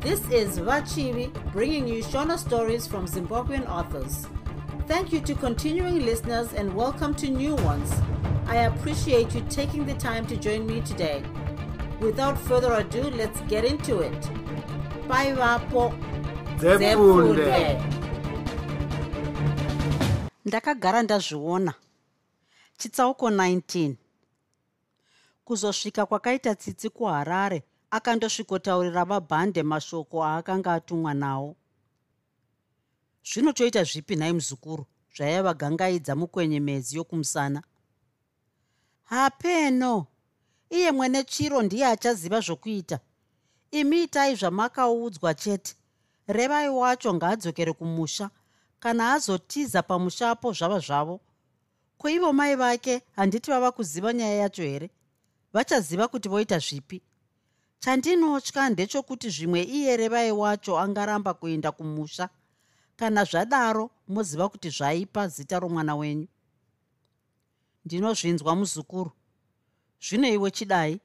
This is Vachivi bringing you Shona stories from Zimbabwean authors. Thank you to continuing listeners and welcome to new ones. I appreciate you taking the time to join me today. Without further ado, let's get into it. Bye, Vapo. Ndakagara ndazviona chitsauko 19 kuzosvika kwakaita tsitsi kuharare akandosvikotaurira vabhande mashoko aakanga atumwa nawo zvino toita zvipi nhai muzukuru zvaiva gangaidza mukwenyemedzi yokumusana? Hapeno! Iye mwene chiro ndiye achaziva zvokuita. Imi itai zvamakaudzwa chete. Revai wacho ngaadzokere kumusha kana azotiza pamushapo zvava zvavo. Kuivo mai vake handiti vava kuziva nyaya yacho here? Vachaziva kuti voita zvipi chandinotya ndechokuti zvimwe iye revai wacho angaramba kuenda kumusha. Kana zvadaro moziva kuti zvaipa zita romwana wenyu. Ndinozvinzwa muzukuru. Zvino iwe chidai.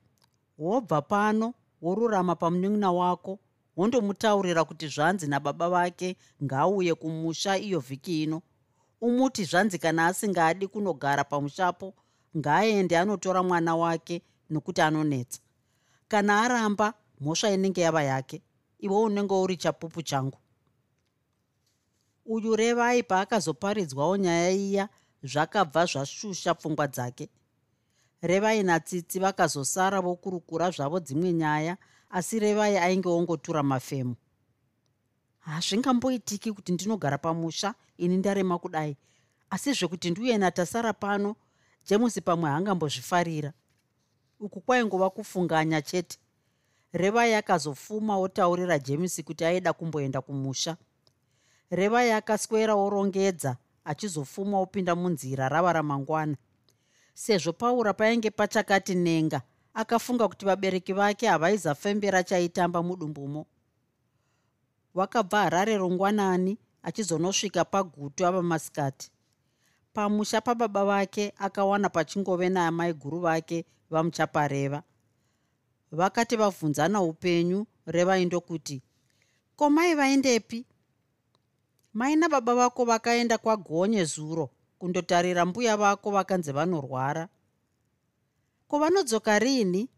Wobva pano worurama pamunin'ina wako wondomutaurira kuti zvanzi nababa vake ngaauye kumusha iyo vhiki ino. Umuti zvanzi kana asingadi kunogara pamushapo ngaaende anotora mwana wake nokuti anonetsa kana aramba mhosva inenge yava yake. Iwe unenge uri chapupu changu. Uyu revai paakazoparidzwawo nyaya iya zvakabva zvashusha pfungwa dzake. Revai natsitsi vakazosara vokurukura zvavo dzimwe nyaya asi revai ainge ongotura mafemo hazvingamboitiki kuti ndinogara pamusha ini ndarema kudai. Asi zvekuti ndiuye natasara pano jemusi pamwe haangambozvifarira uku kwaingova kufunganya chete. Revai akazofuma otaurira jemisi kuti aida kumboenda kumusha. Revai akaswera orongedza achizofuma opinda munzira rava ramangwana. Sezvo paura painge pachakati nenga akafunga kuti vabereki vake havaizafembera chaitamba mudumbumo. Wakabva harare rongwanani achizonosvika pagutu ava masikati pamusha pababa vake akawana pachingove naamai guru vake vamuchapareva. Vakati vabvunzana upenyu revaindokuti ko mai vaendepi. Mai nababa vako vakaenda kwagonye zuro kundotarira mbuya vako vakanzi vanorwara. Ko vanodzoka riini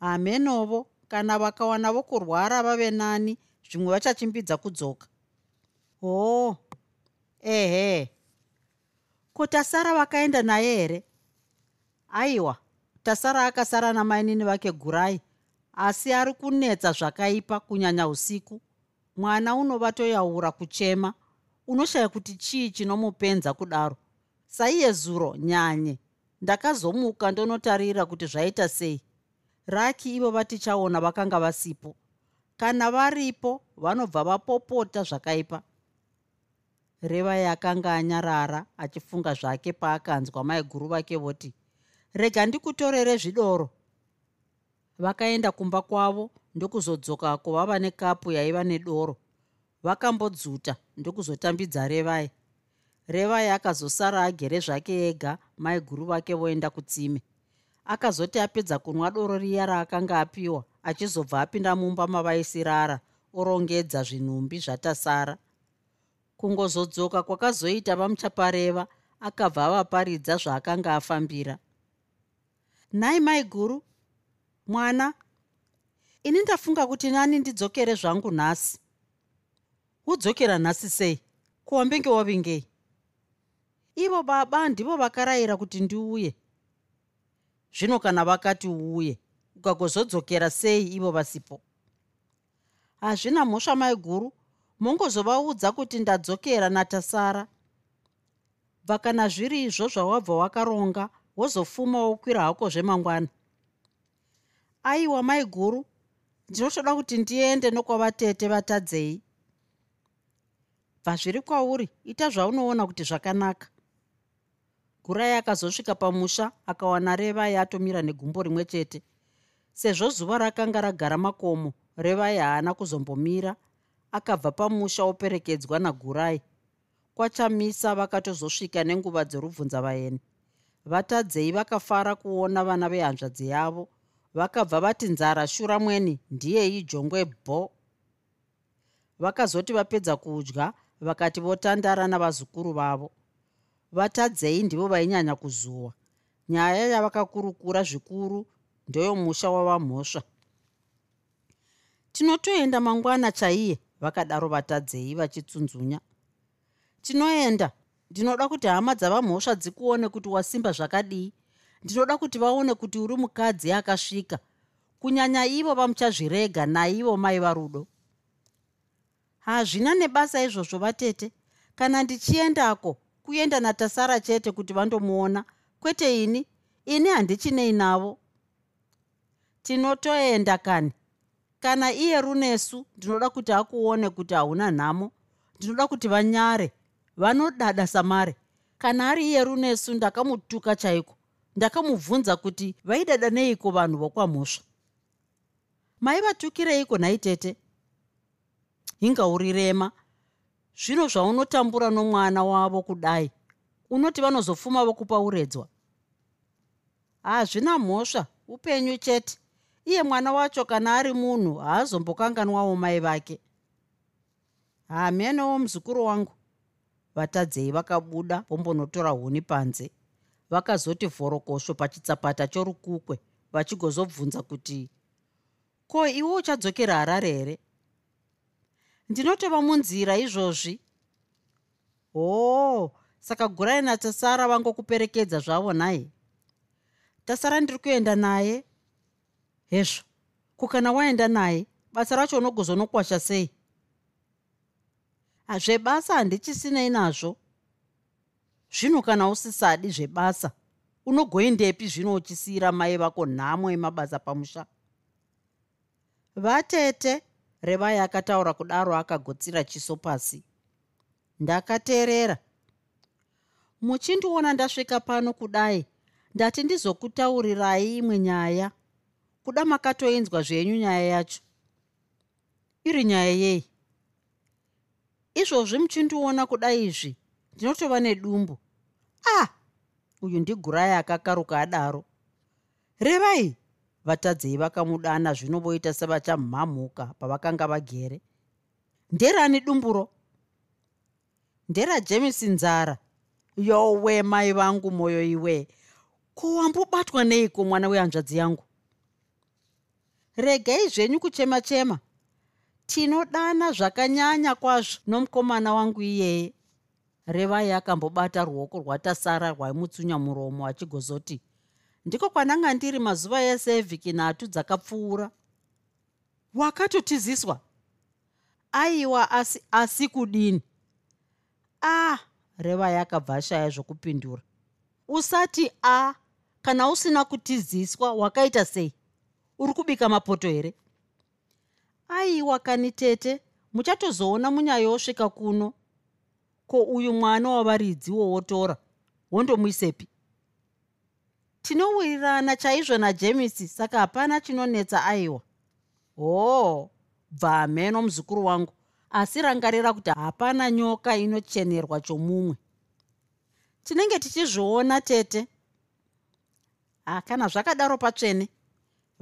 hamenovo kana vakawana vokurwara vave nani zvimwe vachachimbidza kudzoka. Hoo ehe ko tasara vakaenda naye here? Aiwa tasara akasara namainini vake gurai? Asi ari kunetsa zvakaipa kunyanya usiku. Mwana unovatoyaura kuchema. Unoshaya kuti chii chinomupenza kudaro? Saiye zuro nyanye. Ndakazomuka ndonotarira kuti zvaita sei. Raki ivo vatichaona vakanga vasipo. Kana varipo vanobva vapopota zvakaipa revai akanga anyarara achifunga zvake paakanzwa maiguru vake voti rega ndikutorere zvidoro. Vakaenda kumba kwavo ndokuzodzoka kuvava nekapu yaiva nedoro. Vakambodzuta ndokuzotambidza revai. Revai akazosara agere zvake ega maiguru vake voenda kutsime. Akazoti apedza kunwa doro riya raakanga apiwa achizobva apinda mumba mavaisirara orongedza zvinhumbi zvatasara kungozodzoka kwakazoita vamuchapareva akabva avaparidza zvaakanga afambira. Nhai mai guru mwana ini ndafunga kuti nani ndidzokere zvangu nhasi. Udzokera nhasi sei? Kuwambenge wavingei ivo baba ndivo vakarayira kuti ndiuye. Zvino kana vakati uuye ukagozodzokera sei ivo vasipo? Hazvina mhosva mai guru mongozovaudza kuti ndadzokera natasara. Bva kana zviri izvo zvawabva wakaronga wozofuma wokwira hako zvemangwana. Aiwa mai guru ndinotoda kuti ndiende nokwavatete vatadzei. Bva zviri kwauri ita zvaunoona kuti zvakanaka. Gurai akazosvika pamusha akawana revai atomira negumbo rimwe chete. Sezvo zuva rakanga ragara makomo revai haana kuzombomira akabva pamusha operekedzwa nagurai. Kwachamisa vakatozosvika nenguva dzorubvunza vaeni. Vatadzei vakafara kuona vana vehanzvadzi yavo vakabva vati nzara shura mweni ndiyei jongwe bho. Vakazoti vapedza kudya vakati votandara navazukuru vavo. Vatadzei ndivo vainyanya kuzuwa. Nyaya yavakakurukura zvikuru ndeyomusha wavamhosva tinotoenda mangwana chaiye vakadaro vatadzei vachitsunzunya. Tinoenda ndinoda kuti hama dzavamhosva dzikuone kuti wasimba zvakadii. Ndinoda kuti vaone kuti uri mukadzi akasvika. Kunyanya ivo vamuchazvirega naivo mai varudo. Hazvina nebasa izvozvo vatete. Kana ndichiendako kuenda natasara chete kuti vandomuona kwete ini? Ini handichinei navo tinotoenda kani kana iye runesu ndinoda kuti akuone kuti hauna nhamo. Ndinoda kuti vanyare vanodada samare. Kana ari iye runesu ndakamutuka chaiko? Ndakamubvunza kuti vaidada neiko vanhu vokwamhosva maivatukireiko nhai tete? Ingaurirema zvino zvaunotambura nomwana wavo kudai unoti vanozofuma vokupa uredzwa. Hazvina mhosva upenyu chete iye mwana wacho kana ari munhu haazombokanganwawo mai vake. Hamenewo muzukuru wangu. Vatadzei vakabuda vombonotora huni panze. Vakazoti vhorokosho pachitsapata chorukukwe vachigozobvunza kuti ko iwe uchadzokera harare here? Ndinotova munzira izvozvi. Hoo saka gurai natasara vangokuperekedza zvavo nhai tasara ndiri kuenda naye hezvo kukana waenda naye basa racho unogozonokwasha sei? Zvebasa handichisinei nazvo. Zvino kana usisadi zvebasa unogoendepi zvino uchisiyira mai vako nhamo yemabasa pamusha? Vatete revai akataura kudaro akagotsira chiso pasi. Ndakateerera. Muchindiona ndasvika pano kudai ndati ndizokutaurirai imwe nyaya kuda makatoinzwa zvenyu nyaya yacho. Iri nyaya yei? Izvozvi muchindiona kudai izvi ndinotova nedumbu. Ah uyu ndigurai akakaruka adaro. Revai vatadzei vakamudana zvino voita sevachamhamhuka pavakanga vagere. Nderani dumburo? Nderajemisi nzara. Yowe mai vangu mwoyo iwe. Ko wambobatwa neiko mwana wehanzvadzi yangu regai zvenyu kuchema chema. Tinodana zvakanyanya kwazvo nomukomana wangu iyeye revai akambobata ruoko rwatasara rwaimutsunya muromo achigozoti ndiko kwananga ndiri mazuva ese evhiki nhatu dzakapfuura. Wakatotiziswa? Aiwa asi asi kudini? A ah, revai akabva ashaya zvokupindura. Usati a ah, kana usina kutiziswa wakaita sei uri kubika mapoto here? Aiwa kani tete. Muchatozoona munyaya yosvika kuno. Ko uyu mwana wavaridzi wowotora wondomuisepi? Tinowirirana chaizvo najemisi saka hapana chinonetsa aiwa. Hoo bva hameno muzukuru wangu. Asi rangarira kuti hapana nyoka inochenerwa chomumwe. Tinenge tichizviona tete. Hakana zvakadaro patsvene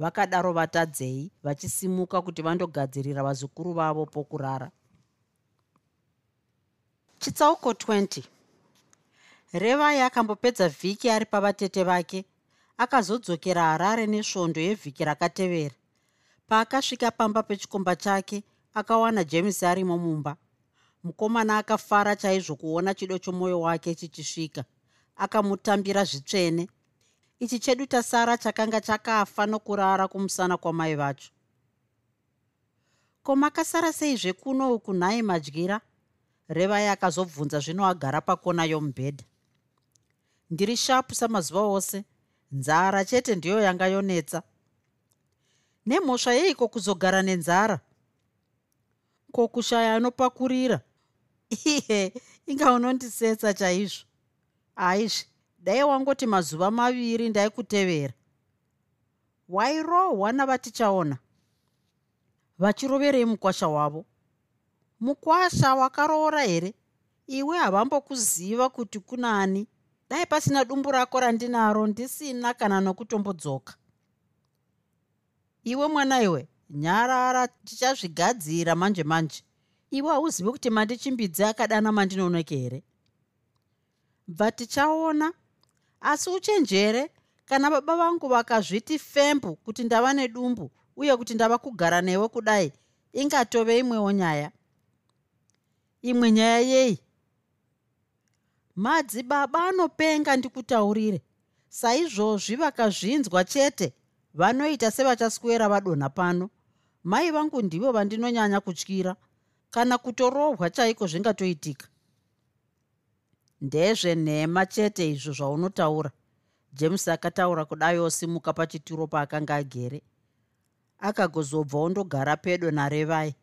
vakadaro vatadzei vachisimuka kuti vandogadzirira vazukuru vavo pokurara. Chitsauko 20 revai akambopedza vhiki ari pavatete vake akazodzokera harare nesvondo yevhiki rakatevera. Paakasvika pamba pechikomba chake akawana james arimo mumba mukomana akafara chaizvo kuona chido chomwoyo wake chichisvika. Akamutambira zvitsvene ichi chedu tasara chakanga chakafa nokurara kumusana kwamai vacho. Ko makasara sei zvekuno uku nhai madyira revai akazobvunza zvino agara pakona yomubhedha ndiri shapu samazuva ose nzara chete ndiyo yanga yonetsa. Nemhosva yeiko kuzogara nenzara? Ko kushaya anopakurira? Ihe inga unondisetsa chaizvo. Aizvi dai wangoti mazuva maviri ndaikutevera. Wairohwa navatichaona vachiroverei mukwasha wavo? Mukwasha wakaroora here? Iwe havambokuziva kuti kunani? Dai pasina dumbu rako randinaro ndisina kana nokutombodzoka. Iwe mwana iwe nyarara tichazvigadzira manje manje. Iwe hauzivi kuti mandichimbidzi akadana mandinoneke here? Bva tichaona asi uchenjere kana baba vangu vakazviti fembu kuti ndava nedumbu uye kuti ndava kugara newe kudai ingatove imwewo nyaya. Imwe nyaya yei? Madzibaba anopenga ndikutaurire. Saizvozvi vakazvinzwa chete vanoita sevachaswera vadonha pano. Mai vangu ndivo vandinonyanya kutyira. Kana kutorohwa chaiko zvingatoitika ndezvenhema chete izvo zvaunotaura. James akataura kudai osimuka pachituro paakanga agere. Akagozobva ondogara pedo narevai.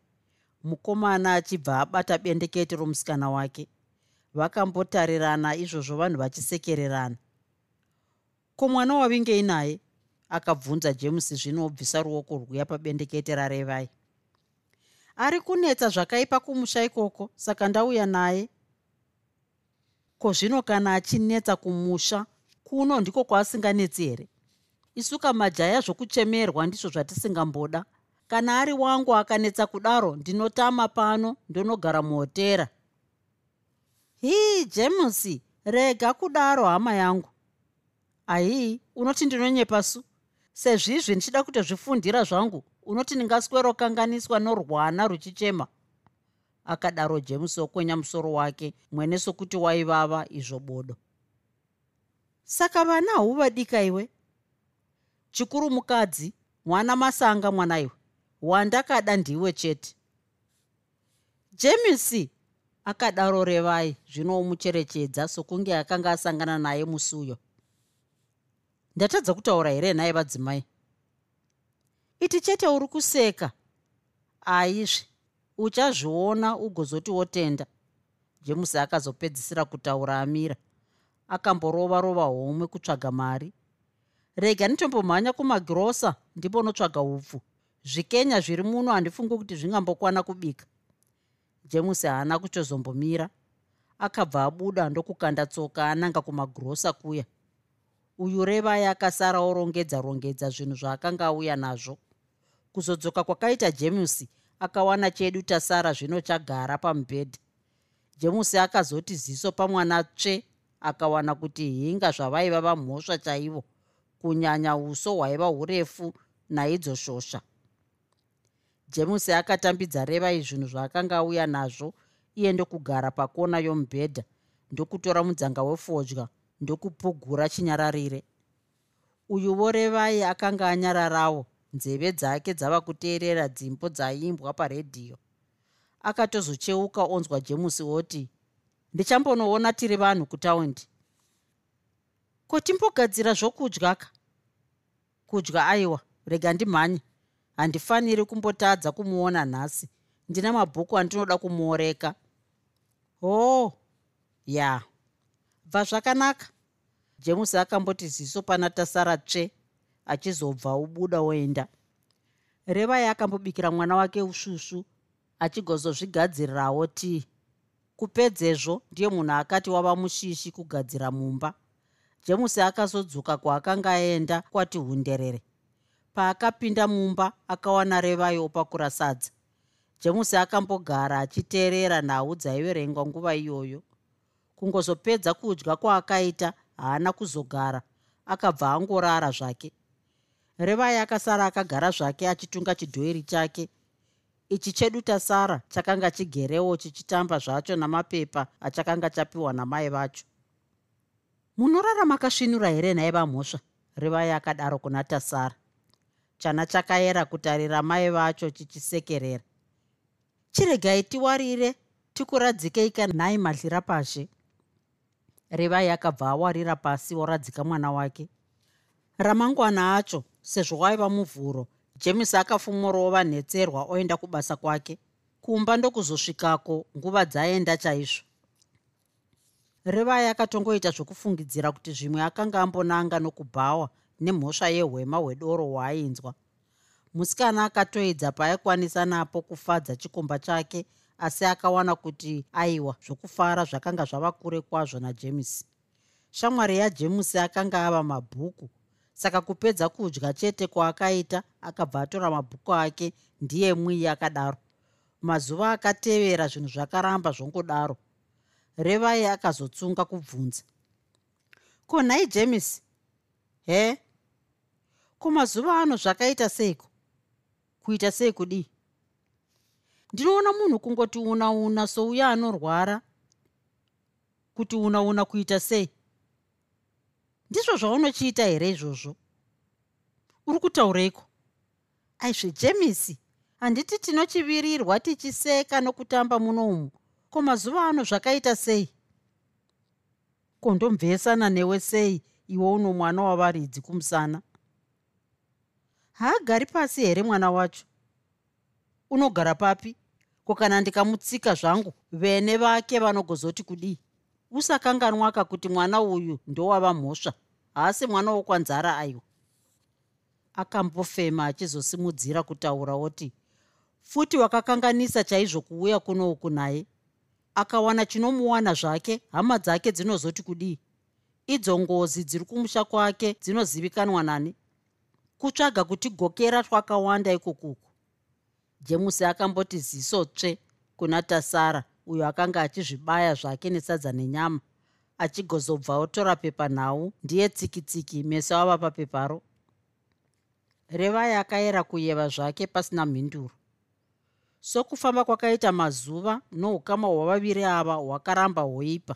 Mukomana achibva abata bendekete romusikana wake. Vakambotarirana izvozvo vanhu vachisekererana. Ko mwana wavingei naye? akabvunza james zvino obvisa ruoko rwuya pabendekete rarevai. Ari kunetsa zvakaipa kumusha ikoko saka ndauya naye ko zvino kana achinetsa kumusha kuno ndiko kwaasinganetsi here isuka majaya zvokuchemerwa ndizvo zvatisingamboda. Kana ari wangu akanetsa kudaro ndinotama pano ndonogara muhotera. Hii jemusi rega kudaro hama yangu. Aii unoti ndinonyepa su sezvizvi ndichida kutozvifundira zvangu unoti ndingaswerokanganiswa norwana ruchichema akadaro james okwenya musoro wake mwene sokuti waivava izvo bodo. Saka vana hauvadika iwe? Chikuru mukadzi mwana masanga mwana iwe wandakada ndiwe chete. Jemisi akadaro revai zvinomucherechedza sokunge akanga asangana naye musuyo. Ndatadza kutaura here naye vadzimai? Iti chete uri kuseka? Aizve uchazviona ugozoti wotenda? Jemusi akazopedzisira kutaura amira akamborova rova homwe kutsvaga mari. Rega nditombomhanya kumagirosa ndimbonotsvaga upfu. Zvikenya zviri muno handifungi kuti zvingambokwana kubika. Jemusi haana kuchozombomira akabva abuda ndokukanda tsoka ananga kumagirosa kuya. Uyu revai akasara orongedza rongedza zvinhu zvaakanga auya nazvo. Kuzodzoka kwakaita jemusi akawana chedu tasara zvino chagara pamubhedha. Jemusi akazoti ziso pamwana tsve akawana kuti hinga zvavaiva vamhosva chaivo kunyanya uso hwaiva urefu naidzo shosha. Jemusi akatambidza revai zvinhu zvaakanga auya nazvo iye ndokugara pakona yomubhedha ndokutora mudzanga wefodya ndokupugura chinyararire. Uyuvo revai akanga anyararawo nzeve dzake dzava kuteerera dzimbo dzaimbwa paredhiyo akatozocheuka onzwa jemusi oti ndichambonoona tiri vanhu kutaundi. Ko timbogadzira zvokudya ka? Kudya aiwa rega ndimhanye handifaniri kumbotadza kumuona nhasi. Ndina mabhuku andinoda kumuoreka. Hoo oh, ya bva zvakanaka. Jemusi akamboti ziso pana tasara tsve achizobva ubuda oenda. Revai akambobikira mwana wake usvusvu achigozozvigadzirirawo tii? Kupedzezvo ndiye munhu akati wava mushishi kugadzira mumba. Jemusi akazodzoka kwaakanga aenda kwati hunderere. Paakapinda mumba akawana revai opakura sadza. Jemusi akambogara achiteerera nhau dzaiverengwa nguva iyoyo. Kungozopedza kudya kwaakaita haana kuzogara. Akabva angorara zvake revai akasara akagara zvake achitunga chidhoiri chake. Ichi chedu tasara chakanga chigerewo chichitamba zvacho namapepa achakanga chapiwa namai vacho. Munorara makasvinura here nhaye vamhosva? Revai akadaro kuna tasara. Chana chakayera kutarira mai vacho chichisekerera. Chiregai tiwarire tikuradzikeika nhai madlira pashe revai akabva awarira pasi oradzika mwana wake. Ramangwana acho sezvo waiva muvhuro james akafumorova nhetserwa oenda kubasa kwake. Kumba ndokuzosvikako nguva dzaenda chaizvo. Revai akatongoita zvokufungidzira kuti zvimwe akanga ambonanga nokubhawa nemhosva yehwema hwedoro hwaainzwa. Musikana akatoedza paaikwanisa napo kufadza chikomba chake asi akawana kuti aiwa zvokufara zvakanga zvava kure kwazvo najemusi shamwari yajemusi akanga ava mabhuku saka kupedza kudya chete kwaakaita akabva atora mabhuku ake ndiye mwii akadaro. Mazuva akatevera zvinhu zvakaramba zvongodaro. Revai akazotsunga kubvunza. Ko nhai james? He? Kumazuva ano zvakaita seiko? Kuita sei kudii ndinoona munhu kungoti una una souya anorwara. Kuti una una kuita sei ndizvo zvaunochiita here izvozvo? Uri kutaureiko aizvejemisi handiti tinochivirirwa tichiseka nokutamba muno umu. Ko mazuva ano zvakaita sei? Kondomvesana newe sei iwe uno mwana wavaridzi kumusana? Haagari pasi here mwana wacho? Unogara papi? Ko kana ndikamutsika zvangu vene vake vanogozoti kudii usakanganwaka kuti mwana uyu ndowava mhosva haasi mwana wokwanzara aiwa akambofema achizosimudzira kutaura oti futi wakakanganisa chaizvo kuuya kunouku naye. Akawana chinomuwana zvake hama dzake dzinozoti kudii? Idzo ngozi dziri kumusha kwake dzinozivikanwa nani? Kutsvaga kutigokera twakawanda ikokuku jemusi akamboti ziso tsve kuna tasara uyo akanga achizvibaya zvake nesadza nenyama achigozobva otora pepanhau ndiye tsikitsiki meso ava papeparo revai akayera kuyeva zvake pasina mhinduro. Sokufamba kwakaita mazuva noukama hwavaviri ava hwakaramba hwoipa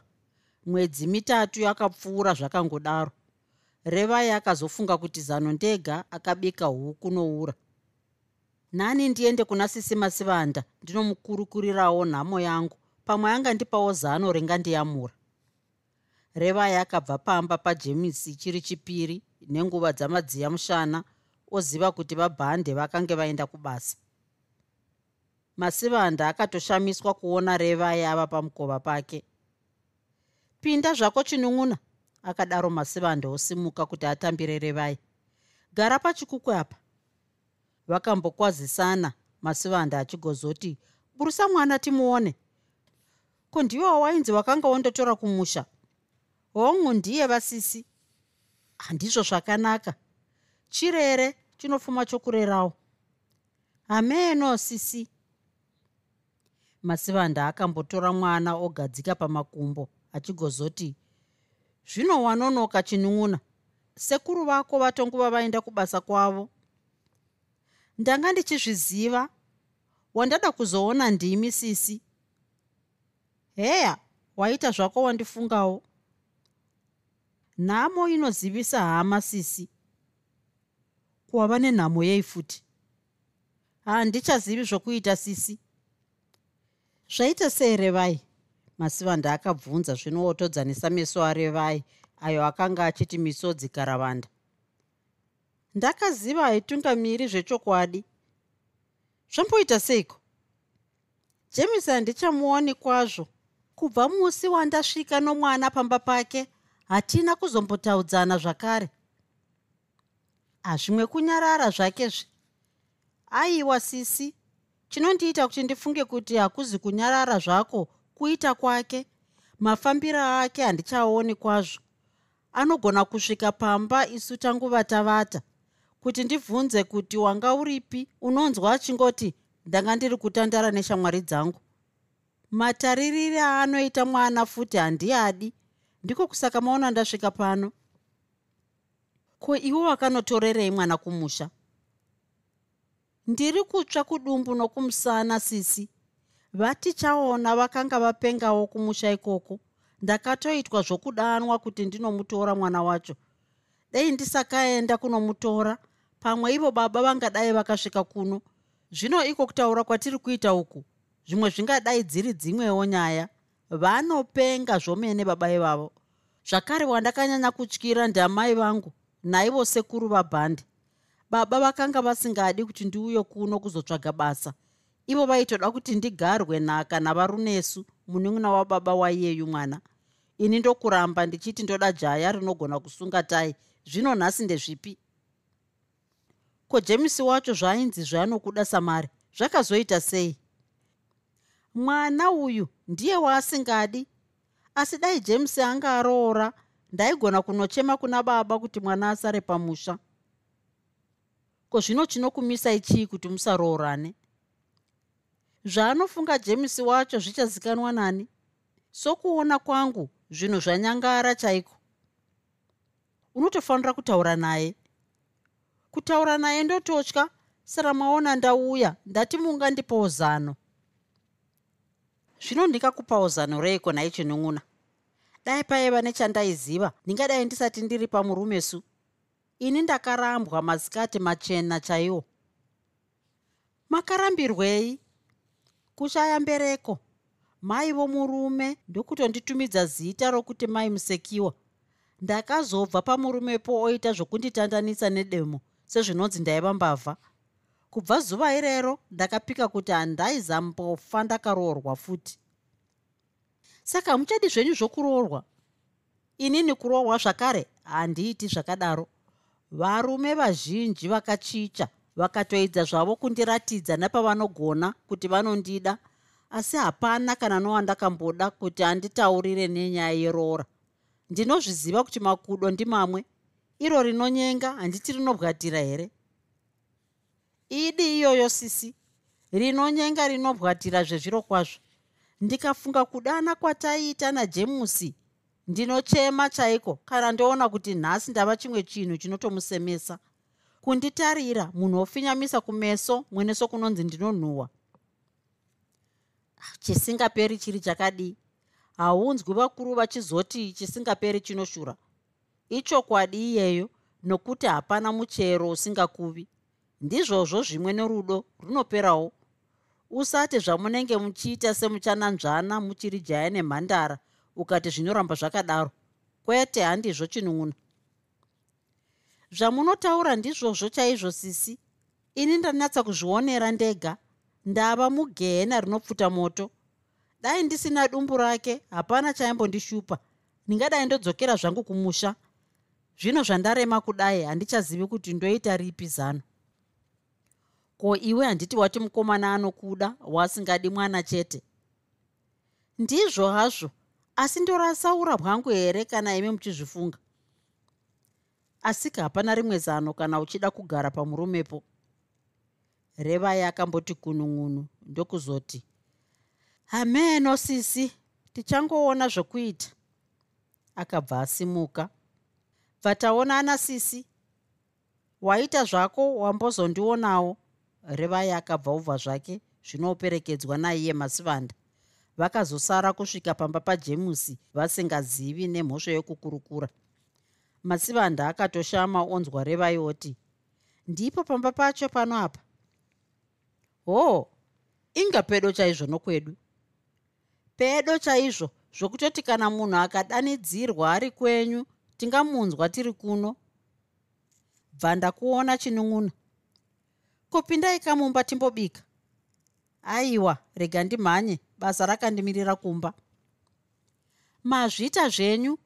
mwedzi mitatu yakapfuura zvakangodaro. Revai akazofunga kuti zano ndega akabika huku noura. Nhani ndiende kuna sisimasivanda ndinomukurukurirawo nhamo yangu pamwe angandipawo zano ringandiyamura revai akabva pamba pajemisi chiri chipiri nenguva dzamadziya mushana oziva kuti vabhande vakange vaenda kubasa. Masivanda akatoshamiswa kuona revai ava pamukova pake. Pinda zvako chinun'una akadaro masivanda osimuka kuti atambire revai. Gara pachikuku apa. Vakambokwazisana masivanda achigozoti burusa mwana timuone ko ndiwe wawainzi wakanga wondotora kumusha? Hongu ndiye vasisi. Handizvo zvakanaka. Chirere chinofuma chokurerawo. Hameno sisi. Masivanda akambotora mwana ogadzika pamakumbo achigozoti zvino wanonoka chinun'una. Sekuru vako vatonguva vaenda kubasa kwavo. Ndanga ndichizviziva. Wandada kuzoona ndimi sisi heya waita zvako wandifungawo. Nhamo inozivisa hama sisi kuwava nenhamo yei futi handichazivi zvokuita sisi. Zvaita sei revai? Masivanda akabvunza zvinowotodzanisa meso arevai ayo akanga achiti misodzi karavanda ndakaziva haitungamiri zvechokwadi. Zvamboita seiko? Jemisi handichamuoni kwazvo kubva musi wandasvika nomwana pamba pake hatina kuzombotaudzana zvakare. Hazvimwe kunyarara zvakezve aiwa sisi chinondiita kuti ndifunge kuti hakuzi kunyarara zvako kuita kwake mafambiro ake handichaoni kwazvo. Anogona kusvika pamba isu tanguva tavata kuti ndibvunze kuti wanga uripi unonzwa achingoti ndanga ndiri kutandara neshamwari dzangu mataririri aanoita mwana futi handiyadi ndiko kusaka maona ndasvika pano. Ko iwe wakanotorerei mwana kumusha? Ndiri kutsva kudumbu nokumusana sisi. Vatichaona vakanga vapengawo kumusha ikoko. Ndakatoitwa zvokudanwa kuti ndinomutora mwana wacho. Dei ndisakaenda kunomutora. Pamwe ivo baba vangadai vakasvika kuno. Zvino iko kutaura kwatiri kuita uku zvimwe zvingadai dziri dzimwewo nyaya vanopenga zvomene baba ivavo zvakare wandakanyanya kutyira ndamai vangu naivo sekuru vabhandi. Baba vakanga vasingadi kuti ndiuye kuno kuzotsvaga basa. Ivo vaitoda kuti ndigarwe nhaka navarunesu munun'una wababa waiyeyu mwana. Ini ndokuramba ndichiti ndoda jaya rinogona kusunga tai zvino nhasi ndezvipi? Ko jemisi wacho zvainzi zvaanokuda samari zvakazoita sei mwana uyu ndiye waasingadi. Asi dai james anga aroora ndaigona kunochema kuna baba kuti mwana asare pamusha. Ko zvino chinokumisai chii kuti musaroorane? Zvaanofunga jemisi wacho zvichazikanwa nani? Sokuona kwangu zvinhu zvanyangara chaiko? Unotofanira kutaura naye. Kutaura naye ndototya sara maona ndauya ndati mungandipawo zano zvino ndingakupawo zano reiko nhai chinun'una dai paiva nechandaiziva ndingadai ndisati ndiri pamurume su? Ini ndakarambwa masikati machena chaiwo. Makarambirwei? Kushaya mbereko. Mai vomurume ndokutonditumidza zita rokuti mai musekiwa. Ndakazobva pamurumepo oita zvokunditandanisa nedemo sezvinonzi ndaiva mbavha kubva zuva irero ndakapika kuti handaizambofa ndakaroorwa futi. Saka muchadi zvenyu zvokuroorwa. Inini kuroorwa zvakare handiiti zvakadaro. Varume vazhinji vakachicha vakatoedza zvavo kundiratidza nepavanogona kuti vanondida asi hapana kana nowandakamboda kuti anditaurire nenyaya yeroora. Ndinozviziva kuti makudo ndimamwe. Iro rinonyenga handiti rinobwatira here idi iyoyo sisi. Rinonyenga rinobwatira zvezviro kwazvo. Ndikafunga kudana kwataiita najemusi. Ndinochema chaiko? Kana ndoona kuti nhasi ndava chimwe chinhu chinotomusemesa. Kunditarira munhu wofinyamisa kumeso mwene sokunonzi ndinonhuhwa. Chisingaperi chiri chakadii haunzwi vakuru vachizoti chisingaperi chinoshura. Ichokwadi iyeyo nokuti hapana muchero usingakuvi ndizvozvo zvimwe nerudo runoperawo. Usati zvamunenge muchiita semuchananzvana muchiri jaya nemhandara ukati zvinoramba zvakadaro. Kwete handizvo chinun'una. Zvamunotaura ndizvozvo chaizvo sisi. Ini ndanatsa kuzvionera ndega. Ndava mugehena rinopfuta moto. Dai ndisina dumbu rake hapana chaimbondishupa. Ndingadai ndodzokera zvangu kumusha. Zvino zvandarema kudai handichazivi kuti ndoita ripi zano ko iwe handiti wati mukomana anokuda wasingadi mwana chete? Ndizvo hazvo asi ndorasaura bwangu here kana imi muchizvifunga? Asika hapana rimwe zano kana uchida kugara pamurumepo revai akamboti kunun'unu ndokuzoti hameno sisi tichangoona zvokuita. Akabva asimuka. Bva taonana sisi. Waita zvako wambozondionawo revai akabva ubva zvake zvinoperekedzwa naiye masivanda. Vakazosara kusvika pamba pajemusi vasingazivi nemhosvo yokukurukura. Masivanda akatoshama onzwa revai oti ndipo pamba pacho pano apa? Hoo inga pedo chaizvo nokwedu. Pedo chaizvo zvokutoti kana munhu akadanidzirwa ari kwenyu tingamunzwa tiri kuno? Bva ndakuona chinun'una kopindai kamumba timbobika. Aiwa rega ndimhanye basa rakandimirira kumba. Mazvita zvenyu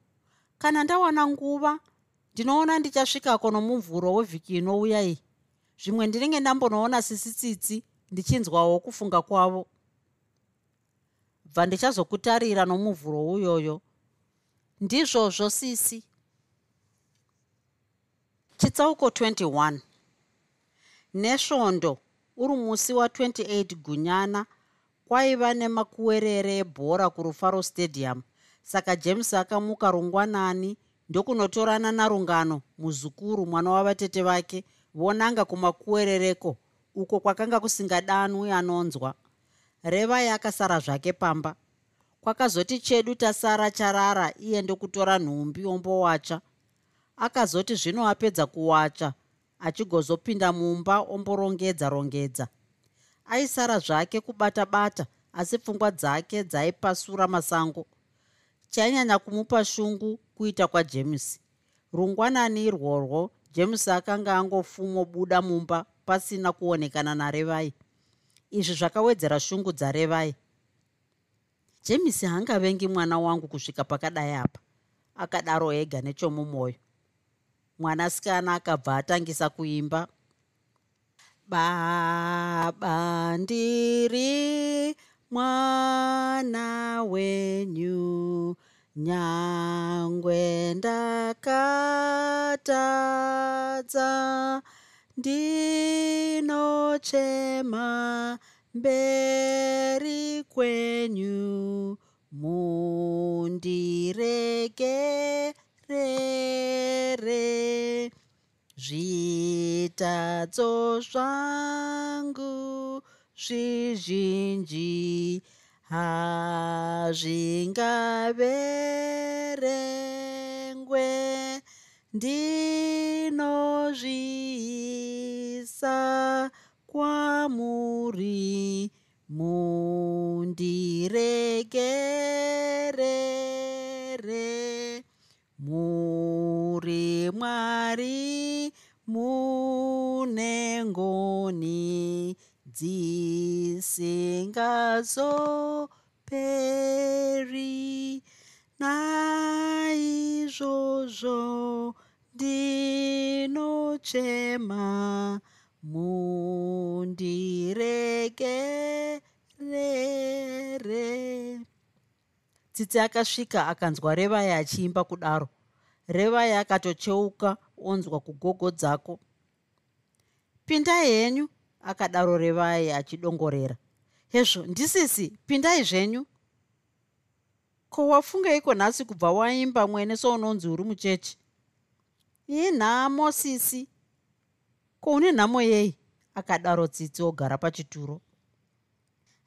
kana ndawana nguva ndinoona ndichasvikako nomuvhuro wevhiki inouya iyi. Zvimwe ndinenge ndambonoona sisitsitsi ndichinzwawo kufunga kwavo. Bva ndichazokutarira nomuvhuro uyoyo. Ndizvozvo sisi. Chitsauko 21 nesvondo uri musi wa28 gunyana kwaiva nemakuwerere ebhora kurufaro stadium. Saka james akamuka rungwanani ndokunotorana narungano muzukuru mwana wavatete vake vonanga kumakuwerereko uko kwakanga kusingadanwi anonzwa. Revai akasara zvake pamba. Kwakazoti chedu tasara charara iye ndokutora nhumbi ombowacha. Akazoti zvino apedza kuwacha achigozopinda mumba omborongedza rongedza. Aisara zvake kubata bata asi pfungwa dzake dzaipasura masango. Chainyanya kumupa shungu kuita kwajames rungwanani irworwo james akanga angofumobuda mumba pasina kuonekana narevai. Izvi zvakawedzera shungu dzarevai. James haangavengi mwana wangu kusvika pakadai apa. Akadaro ega nechomumwoyo mwanasikana akabva atangisa kuimba. Baba ndiri mwana wenyu nyangwe ndakatadza ndinochema mberi kwenyu mundiregerere zvitadzo zvangu zvizhinji hazvingaverengwe. Ndinozviisa kwamuri mundiregerere. Muri mwari mune ngoni dzisingazoperi naizvozvo ndinochema mundiregerere tsitsi akasvika akanzwa revaya achiimba kudaro. Revaya akatocheuka onzwa kugogodzako pindai henyu akadaro revaya achidongorera. Hezvo ndisisi pindai zvenyu. Ko wafungeiko nhasi kubva waimba mwene sounonzi uri muchechi? Inhamo sisi. Ko une nhamo yei? Akadaro tsitsi ogara pachituro.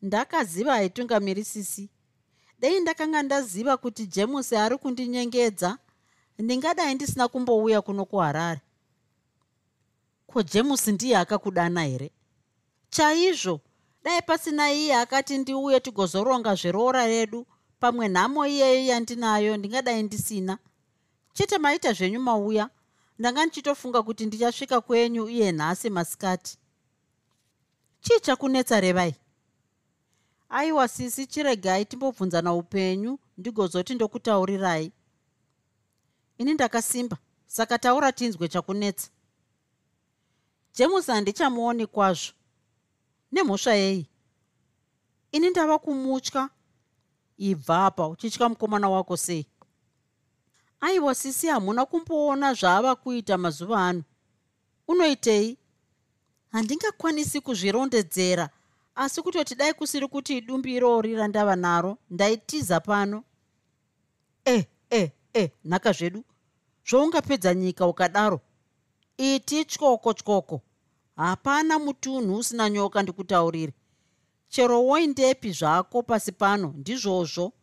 Ndakaziva haitungamiri sisi. Dei ndakanga ndaziva kuti jemusi ari kundinyengedza. Ndingadai ndisina kumbouya kuno kuharare ko jemusi ndiye akakudana here? Chaizvo dai pasina iye akati ndiuye tigozoronga zveroora redu pamwe nhamo iyeyo yandinayo ndingadai ndisina? Chete maita zvenyu mauya ndanga ndichitofunga kuti ndichasvika kwenyu iye nhasi masikati. Chii chakunetsa revai. Aiwa sisi chiregai timbobvunzana upenyu ndigozoti ndokutaurirai. Ini ndakasimba saka taura tinzwe chakunetsa jemusi handichamuoni kwazvo. Nemhosva yei ini ndava kumutya. Ibva apa uchitya mukomana wako sei? Aiwa sisi hamuna kumboona zvaava kuita mazuva ano. Unoitei? Handingakwanisi kuzvirondedzera asi kutoti dai kusiri kuti idumbi irori randava naro ndaitiza pano. E eh, e eh, e eh, nhaka zvedu. Zvoungapedza nyika ukadaro iti tyoko tyoko hapana mutunhu usina nyoka ndikutaurire. Chero woindepi zvako pasi pano ndizvozvo.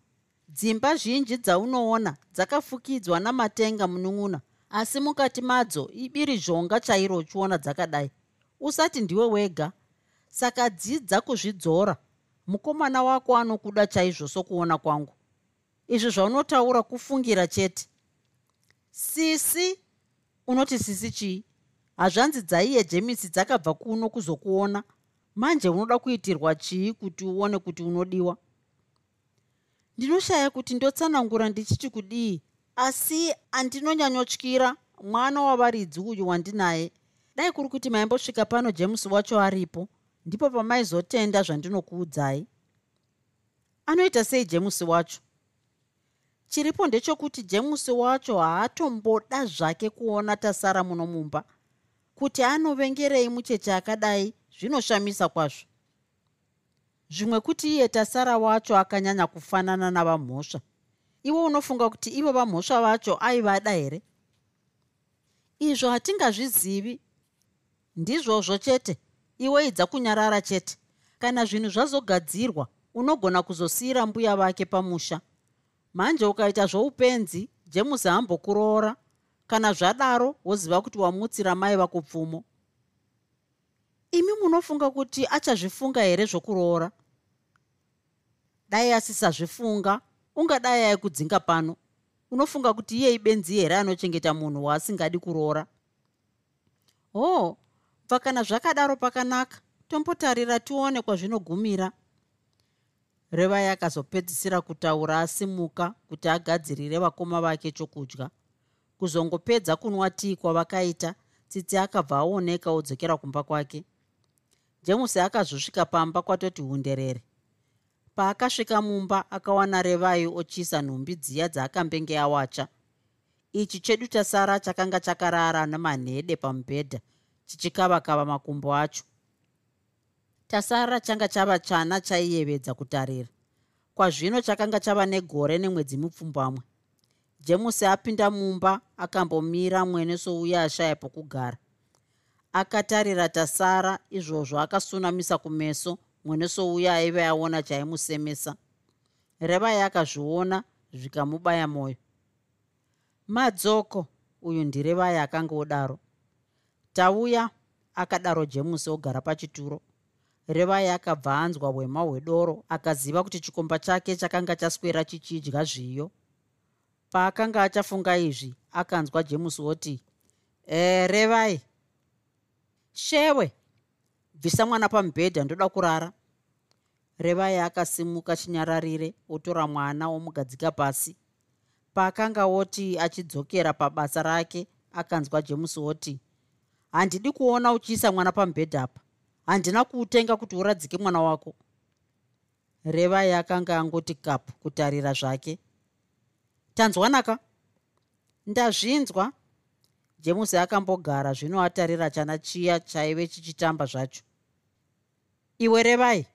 Dzimba zhinji dzaunoona dzakafukidzwa namatenga munun'una asi mukati madzo ibiri zhonga chairo uchiona dzakadai. Usati ndiwe wega. Saka dzidza kuzvidzora. Mukomana wako anokuda chaizvo sokuona kwangu. Izvi zvaunotaura kufungira chete? Sisi? Unoti sisi chii hazvanzi dzaiye jemisi dzakabva kuno kuzokuona. Manje unoda kuitirwa chii kuti uone kuti unodiwa? Ndinoshaya kuti ndotsanangura ndichiti kudii asi andinonyanyotyira mwana wavaridzi uyu wandinaye. Dai kuri kuti maimbosvika pano james wacho aripo ndipo pamaizotenda zvandinokuudzai. Anoita sei james wacho? Chiripo ndechokuti james wacho haatomboda zvake kuona tasara muno mumba kuti anovengerei mucheche akadai zvinoshamisa kwazvo. Zvimwe kuti iye tasara wacho akanyanya kufanana navamhosva iwe unofunga kuti ivo vamhosva vacho aivada here? Izvo hatingazvizivi. Ndizvozvo chete. Iwe idza kunyarara chete. Kana zvinhu zvazogadzirwa unogona kuzosiyira mbuya vake pamusha. Manje ukaita zvoupenzi jemusi hambokuroora kana zvadaro woziva kuti wamutsira mai vako pfumo imi munofunga kuti achazvifunga here zvokuroora? Dai asisazvifunga ungadai aikudzinga pano. Unofunga kuti iye ibenzi here anochengeta munhu waasingadi kuroora? Oh bva kana zvakadaro pakanaka tombotarira tione kwazvinogumira. Revai akazopedzisira kutaura asimuka kuti agadzirire vakoma vake chokudya kuzongopedza kunwa tii kwavakaita tsitsi akabva aoneka odzokera kumba kwake. Jemusi akazosvika pamba kwatoti hunderere. Paakasvika mumba akawana revai ochisa nhumbi dziya dzaakambenge awacha ichi chedu chasara chakanga chakarara nemanhede pamubhedha chichikava-kava makumbo acho. Tasara changa chava chana chaiyevedza kutarira. Kwazvino chakanga chava negore nemwedzi mupfumbamwe jemusi apinda mumba akambomira mwene souya ashaya pokugara. Akatarira tasara izvozvo akasunamisa kumeso mwene souya aive aona chaimusemesa. Revai akazviona zvikamubaya mwoyo madzoko uyu ndirevai akanga odaro. Tauya akadaro jemusi ogara pachituro. Revai akabva anzwa hwema hwedoro akaziva kuti chikomba chake chakanga chaswera chichidya zviyo paakanga achafunga izvi akanzwa jemusi oti e revai shewe bvisa mwana pamubhedha ndoda kurara. Revai akasimuka chinyararire otora mwana omugadzika pasi. Paakanga oti achidzokera pabasa rake akanzwa jemusi oti handidi kuona uchiisa mwana pamubhedha apa. Handina kuutenga kuti uradzike mwana wako. Revai akanga angoti kapu kutarira zvake tanzwanaka? Ndazvinzwa. Jemusi akambogara zvino atarira chana chiya chaive chichitamba zvacho. Iwe revai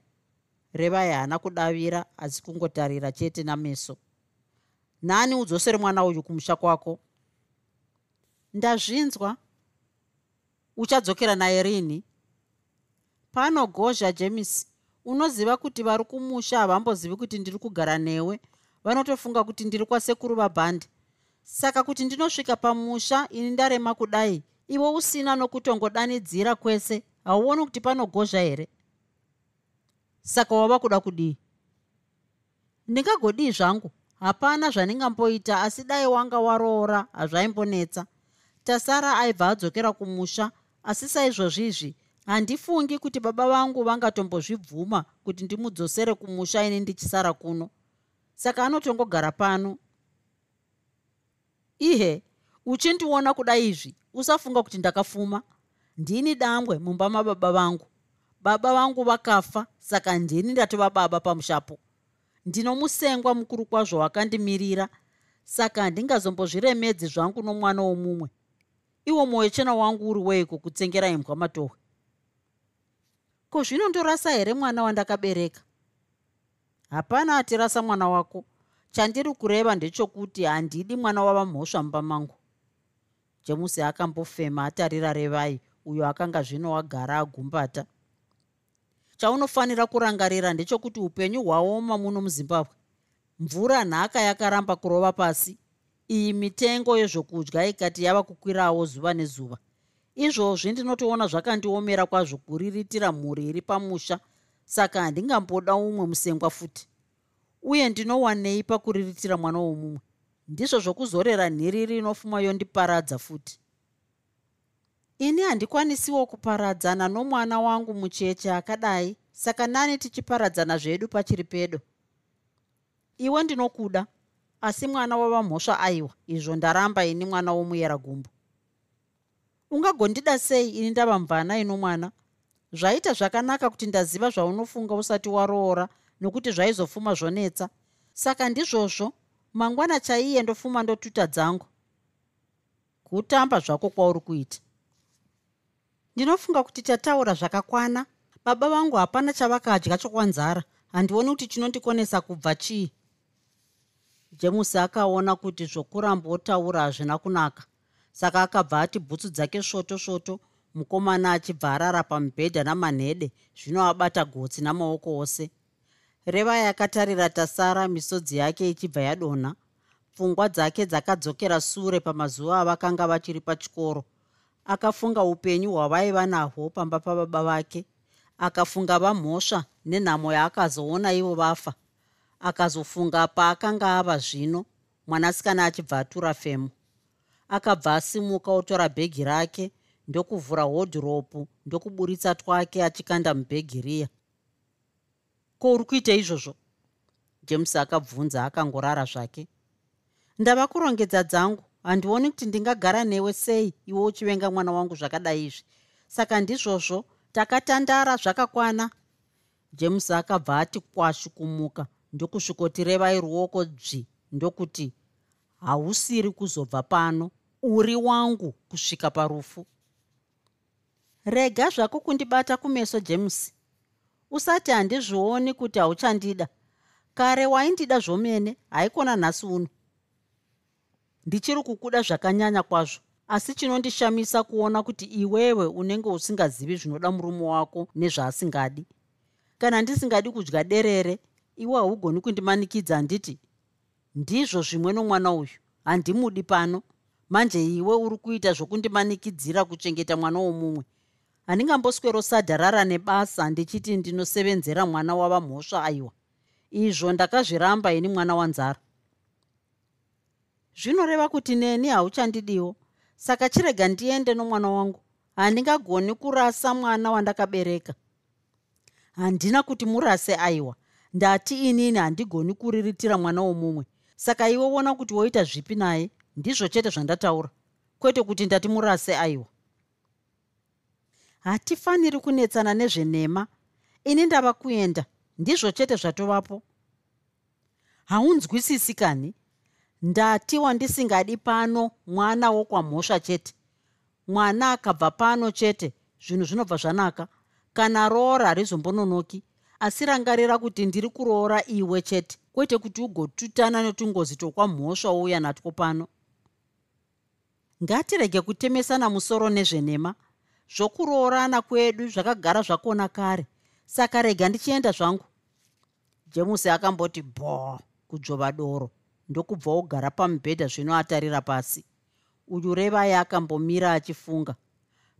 revai haana kudavira asi kungotarira chete nameso. Nhani udzosere mwana uyu kumusha kwako? Ndazvinzwa. Uchadzokera naye rini? Panogozha james unoziva kuti vari kumusha havambozivi kuti ndiri kugara newe vanotofunga kuti ndiri kwasekuru vabhandi. Saka kuti ndinosvika pamusha ini ndarema kudai iwe usina nokutongodanidzira kwese hauoni kuti panogozha here? Saka wava kuda kudii? Ndingagodii zvangu hapana zvandingamboita asi dai wanga waroora hazvaimbonetsa tasara aibva adzokera kumusha asi saizvozvizvi handifungi kuti baba vangu vangatombozvibvuma kuti ndimudzosere kumusha ini ndichisara kuno saka anotongogara pano. Ihe uchindiona kuda izvi? Usafunga kuti ndakafuma? Ndini dambwe mumba mababa vangu. Baba vangu vakafa saka ndini ndatova baba pamushapo. Ndinomusengwa mukuru kwazvo wakandimirira saka handingazombozviremedzi zvangu nomwana womumwe. Iwo mwoyo chena wangu uri weiko kutsengera imbwa matohwe ko zvinondorasa here mwana wandakabereka hapana atirasa mwana wako. Chandiri kureva ndechokuti handidi mwana wavamhosva mumba mangu. Jemusi akambofema atarira revai uyo akanga zvino agara agumbata. Chaunofanira kurangarira ndechokuti upenyu hwaoma muno muzimbabwe. Mvura nhaka yakaramba kurova pasi. Iyi mitengo yezvokudya ikati yava kukwirawo zuva nezuva. Izvozvi ndinotoona zvakandiomera kwazvo kuriritira mhuri iri pamusha saka handingamboda umwe musengwa futi uye ndinowanei pakuriritira mwana womumwe. Ndizvo zvokuzorera nhiriri inofuma yondiparadza futi ini handikwanisiwo kuparadzana nomwana wangu mucheche akadai. Saka nani tichiparadzana zvedu pachiri pedo? Iwe ndinokuda asi mwana wavamhosva aiwa. Izvo ndaramba ini mwana womuyera gumbo. Ungagondida sei ini ndava mvana ino mwana zvaita zvakanaka kuti ndaziva zvaunofunga usati waroora nokuti zvaizofuma zvonetsa. Saka ndizvozvo mangwana chaiye ndofuma ndotuta dzangu. Kutamba zvako kwauri kuita. Ndinofunga kuti tataura zvakakwana. Baba vangu hapana chavakadya chokwanzara. Handioni kuti chinondikonesa kubva chii. Jemusi akaona kuti zvokurambotaura hazvina kunaka. Saka akabva ati bhutsu dzake svoto svoto mukomana achibva arara pamubhedha namanhede zvino abata gotsi namaoko ose. Revai akatarira tasara misodzi yake ichibva yadonha. Pfungwa dzake dzakadzokera sure pamazuva avakanga vachiri pachikoro. Akafunga upenyu hwavaiva nahwo pamba pababa vake. Akafunga vamhosva nenhamo yaakazoona ivo vafa. Akazofunga paakanga ava zvino mwanasikana achibva atura femo akabva asimuka otora bhegi rake ndokuvhura hodhiropu ndokuburitsa twake achikanda mubhegi riya. Ko uri kuita izvozvo? James akabvunza akangorara zvake. Ndava kurongedza dzangu. Handioni kuti ndingagara newe sei iwe uchivenga mwana wangu zvakadai izvi. Saka ndizvozvo takatandara zvakakwana. James akabva ati kwashu kumuka ndokusvikoti revai ruoko dzvi ndokuti hausiri kuzobva pano. Uri wangu kusvika parufu rega zvako kundibata kumeso james. Usati handizvioni kuti hauchandida. Kare waindida zvomene haikona nhasi uno. Ndichiri kukuda zvakanyanya kwazvo asi chinondishamisa kuona kuti iwewe unenge usingazivi zvinoda murume wako nezvaasingadi. Kana ndisingadi kudya derere iwe haugoni kundimanikidza handiti ndizvo zvimwe nomwana uyu handimudi pano. Manje iwe uri kuita zvokundimanikidzira kuchengeta mwana womumwe handingamboswero sadha rara nebasa ndichiti ndinosevenzera mwana wava mhosva aiwa. Izvo ndakazviramba ini mwana wanzara. Zvinoreva kuti neni hauchandidiwo. Saka chirega ndiende nomwana wangu. Handingagoni kurasa mwana wandakabereka. Handina kuti murase aiwa. Ndati inini handigoni kuriritira mwana womumwe. Saka iwe wona kuti woita zvipi naye? Ndizvo chete zvandataura. Kwete kuti ndati murase aiwa hatifaniri kunetsana nezvenhema. Ini ndava kuenda ndizvo chete zvatovapo. Haunzwisisi kani? Ndati wandisingadi pano mwana wokwamhosva chete. Mwana akabva pano chete zvinhu zvinobva zvanaka. Kana roora harizombononoki asi rangarira kuti ndiri kuroora iwe chete. Kwete kuti ugotutana netungozi tokwamhosva wouya natwo pano. Ngatirege kutemesana musoro nezvenhema zvokuroorana kwedu zvakagara zvakona kare. Saka rega ndichienda zvangu. Jemusi akamboti bho kudzvova doro ndokubva ogara pamubhedha zvino atarira pasi. Uyu revai akambomira achifunga.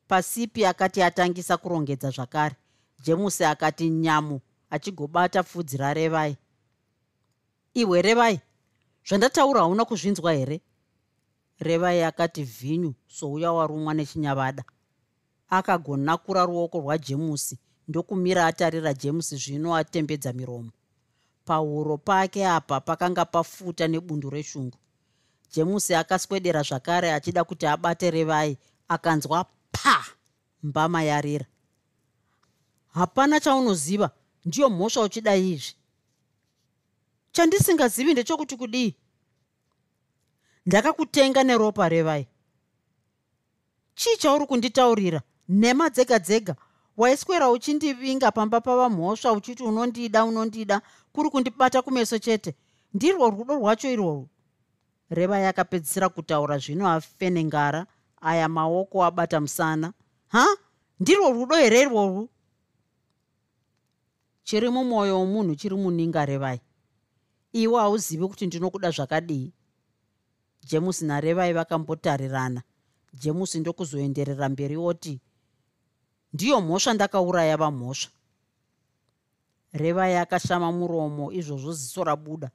Pasipi akati atangisa kurongedza zvakare jemusi akati nyamu achigobata pfudzi rarevai ihwe revai zvandataura hauna kuzvinzwa here? Revai akati vhinyu souya warumwa nechinyavada akagonakura ruoko rwajemusi ndokumira atarira jemusi zvino atembedza miromo. Pahuro pake apa pakanga pafuta nebundu reshungu. Jemusi akaswedera zvakare achida kuti abate revai akanzwa pa mbama yarira. Hapana chaunoziva ndiyo mhosva uchida izvi. Chandisingazivi ndechokuti kudii? Ndakakutenga neropa revai. Chii chauri kunditaurira nhema dzega dzega waiswera uchindivinga pamba pava mhosva uchiti unondida unondida kuri kundibata kumeso chete. Ndirwo rudo rwacho irworwo reva yakapedzisira kutaura zvino afenengara aya maoko abata musana. Ha? Ndirwo rudo here irworwu chiri mumwoyo womunhu chiri muninga revai. Iwe hauzivi kuti ndinokuda zvakadii? Jemusi narevai vakambotarirana. Jemusi ndokuzoenderera mberi oti ndiyo mhosva ndakauraya vamhosva. Revai akashama muromo izvozvo ziso rabuda.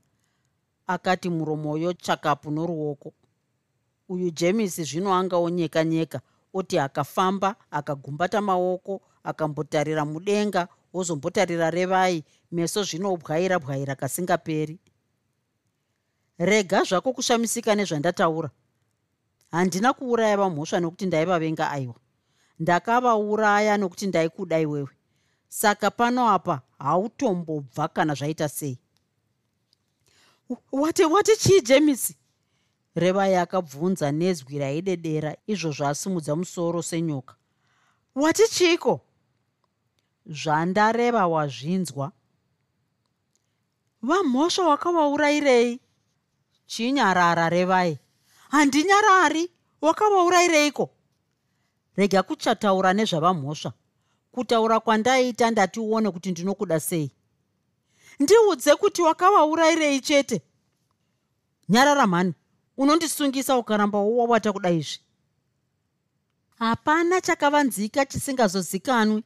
Akati muromoyo chakapu noruoko. Uyu jemisi zvino angaonyeka nyeka oti akafamba akagumbata maoko akambotarira mudenga wozombotarira revai meso zvino bwaira bwaira kasingaperi. Rega zvako kushamisika nezvandataura. Handina kuuraya vamhosva nokuti ndaivavenga aiwa ndakavauraya nokuti ndaikuda iwewe. Saka pano apa hautombobva kana zvaita sei. Wati wati chii jemisi revai akabvunza nezwi raidedera izvo zvaasimudza musoro senyoka. Wati chiiko? Zvandareva wazvinzwa. Vamhosva wakavaurayirei? Chinyarara revai. Handinyarari wakavaurayireiko rega kuchataura nezvavamhosva kutaura kwandaiita ndati uone kuti ndinokuda sei. Ndiudze kuti wakavaurayirei chete. Nyarara mhani. Unondisungisa ukaramba wowawata kuda izvi. Hapana chakavanzika chisingazozikanwi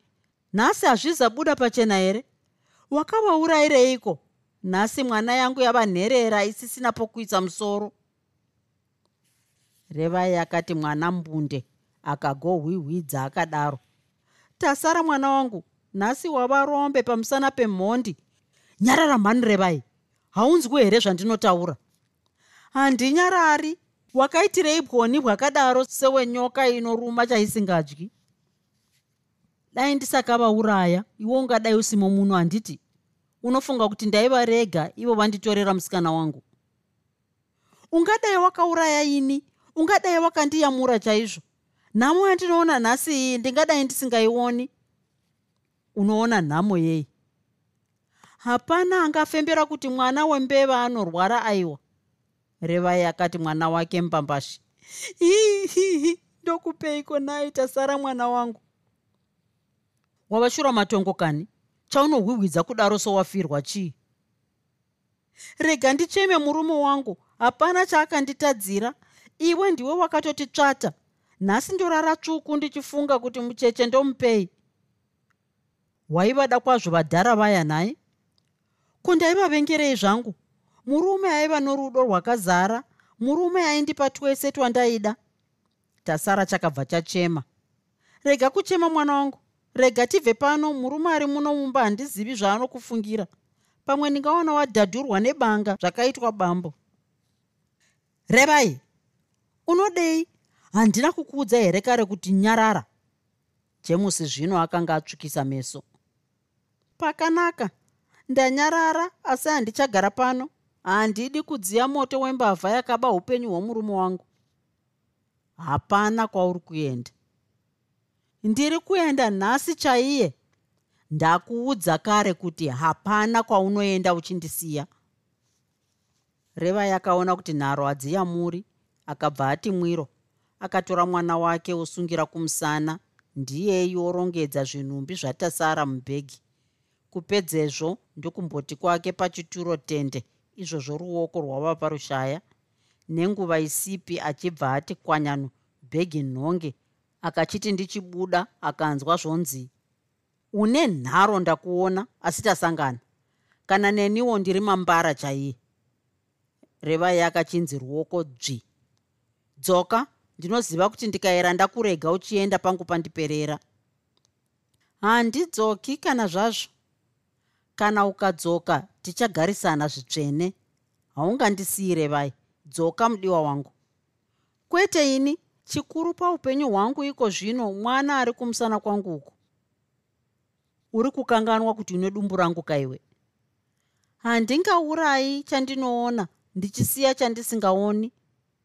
nhasi hazvizabuda pachena here? Wakavaurayireiko? Nhasi mwana yangu yava nherera isisina pokuisa musoro. Revai akati mwana mbunde akagohwihwidza akadaro. Tasara mwana wangu nhasi wava rombe pamusana pemhondi nyarara mhani revai haunzwi here zvandinotaura? Handinyarari. Wakaitirei bwoni bwakadaro sewenyoka inoruma chaisingadyi dai ndisakavauraya iwo ungadai usimo muno handiti unofunga kuti ndaivarega ivo vanditorera musikana wangu. Ungadai wakauraya ini ungadai wakandiyamura chaizvo nhamo yandinoona nhasi iyi ndingadai ndisingaioni. Unoona nhamo yei hapana angafembera kuti mwana wembeva anorwara aiwa. Revai akati mwana wake mbambashi hihihi ndokupeiko nai tasara mwana wangu? Wavashura matongo kani? Chaunohwihwidza kudaro sowafirwa chii? Rega ndicheme murume wangu hapana chaakanditadzira. Iwe ndiwe wakatoti tsvata nhasi ndorara tsvuku ndichifunga kuti mucheche ndomupei. Waivada kwazvo vadhara vaya nhaye kundaivavengerei zvangu? Murume aiva norudo rwakazara murume aindipa twese twandaida. Tasara chakabva chachema. Rega kuchema mwana wangu. Rega tibve pano murume ari muno mumba handizivi zvaanokufungira. Pamwe ndingaona wadhadhurwa nebanga zvakaitwa bambo. Revai unodei handina kukuudza here kare kuti nyarara? Jemusi zvino akanga atsvukisa meso. Pakanaka. Ndanyarara asi handichagara pano. Handidi kudziya moto wembavha yakaba upenyu hwomurume wangu. Hapana kwauri kuenda. Ndiri kuenda nhasi chaiye? Ndakuudza kare kuti hapana kwaunoenda uchindisiya. Reva yakaona kuti nharo hadziyamuri akabva ati mwiro akatora mwana wake osungira kumusana ndiyei orongedza zvinhumbi zvatasara mubhegi. Kupedzezvo ndokumboti kwake pachituro tende izvozvo ruoko rwava parushaya nenguva isipi achibva ati kwanyano bhegi nhonge akachiti ndichibuda akanzwa zvonzi une nharo ndakuona asi tasangana. Kana neniwo ndiri mambara chaiye? Revai akachinzi ruoko dzvi. Dzoka ndinoziva kuti ndikaera ndakurega uchienda pangu pandiperera. Handidzoki kana zvazvo. Kana ukadzoka tichagarisana zvitsvene. Haungandisiyire vai? Dzoka mudiwa wangu. Kwete ini chikuru paupenyu hwangu iko zvino mwana ari kumusana kwangu uku. Uri kukanganwa kuti une dumbu rangu kaiwe. Handingaurai chandinoona ndichisiya chandisingaoni.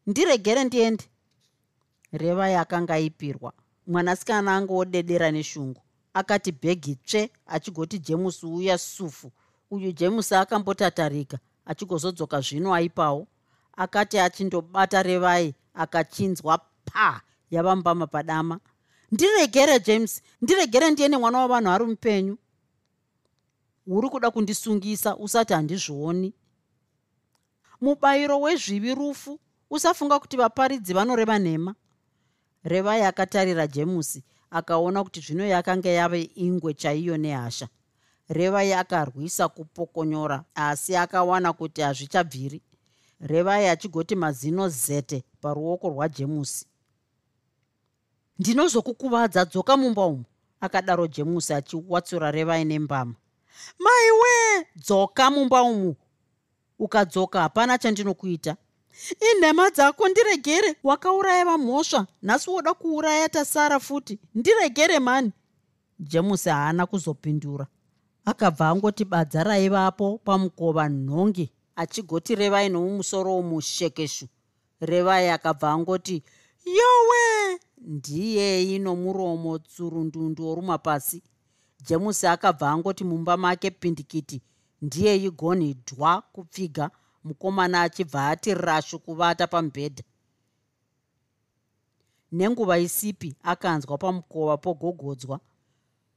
Ndiregere ndiende reva yakanga aipirwa mwanasikana anga odedera neshungu. Akati bhegi tsve achigoti jemusi uya sufu. Uyu jemusi akambotatarika achigozodzoka zvino aipawo. Akati achindobata revai akachinzwa pa yavambama padama. Ndiregere james ndiregere ndiene mwana wavanhu ari mupenyu. Uri kuda kundisungisa usati handizvioni. Mubayiro wezvivi rufu usafunga kuti vaparidzi vanoreva nhema revai akatarira jemusi akaona kuti zvino yakanga yave ingwe chaiyo nehasha. Revai akarwisa kupokonyora asi akawana kuti hazvichabviri. Revai achigoti mazino zete paruoko rwajemusi. Ndinozokukuvadza dzoka mumba umo akadaro jemusi achiwatsura revai nembama maiwe dzoka mumba umu. Ukadzoka hapana chandinokuita inhema dzako ndiregere wakauraya vamhosva nhasi woda kuuraya tasara futi. Ndiregere mani. Jemusi haana kuzopindura. Akabva angoti badza raivapo pamukova nhonge. Achigoti revai nomumusoro womushekeshu revai akabva angoti yowe! Ndiyei nomuromo tsurundundu woruma pasi jemusi akabva angoti mumba make pindikiti ndiyei gonhi dhwa kupfiga mukomana achibva ati rashu kuvata pamubhedha nenguva isipi akanzwa pamukova pogogodzwa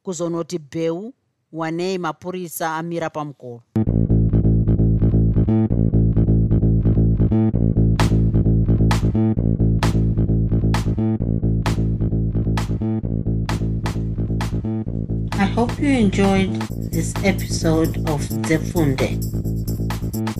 kuzonoti bheu wanei mapurisa amira pamukova I hope you enjoyed this episode of Zefunde.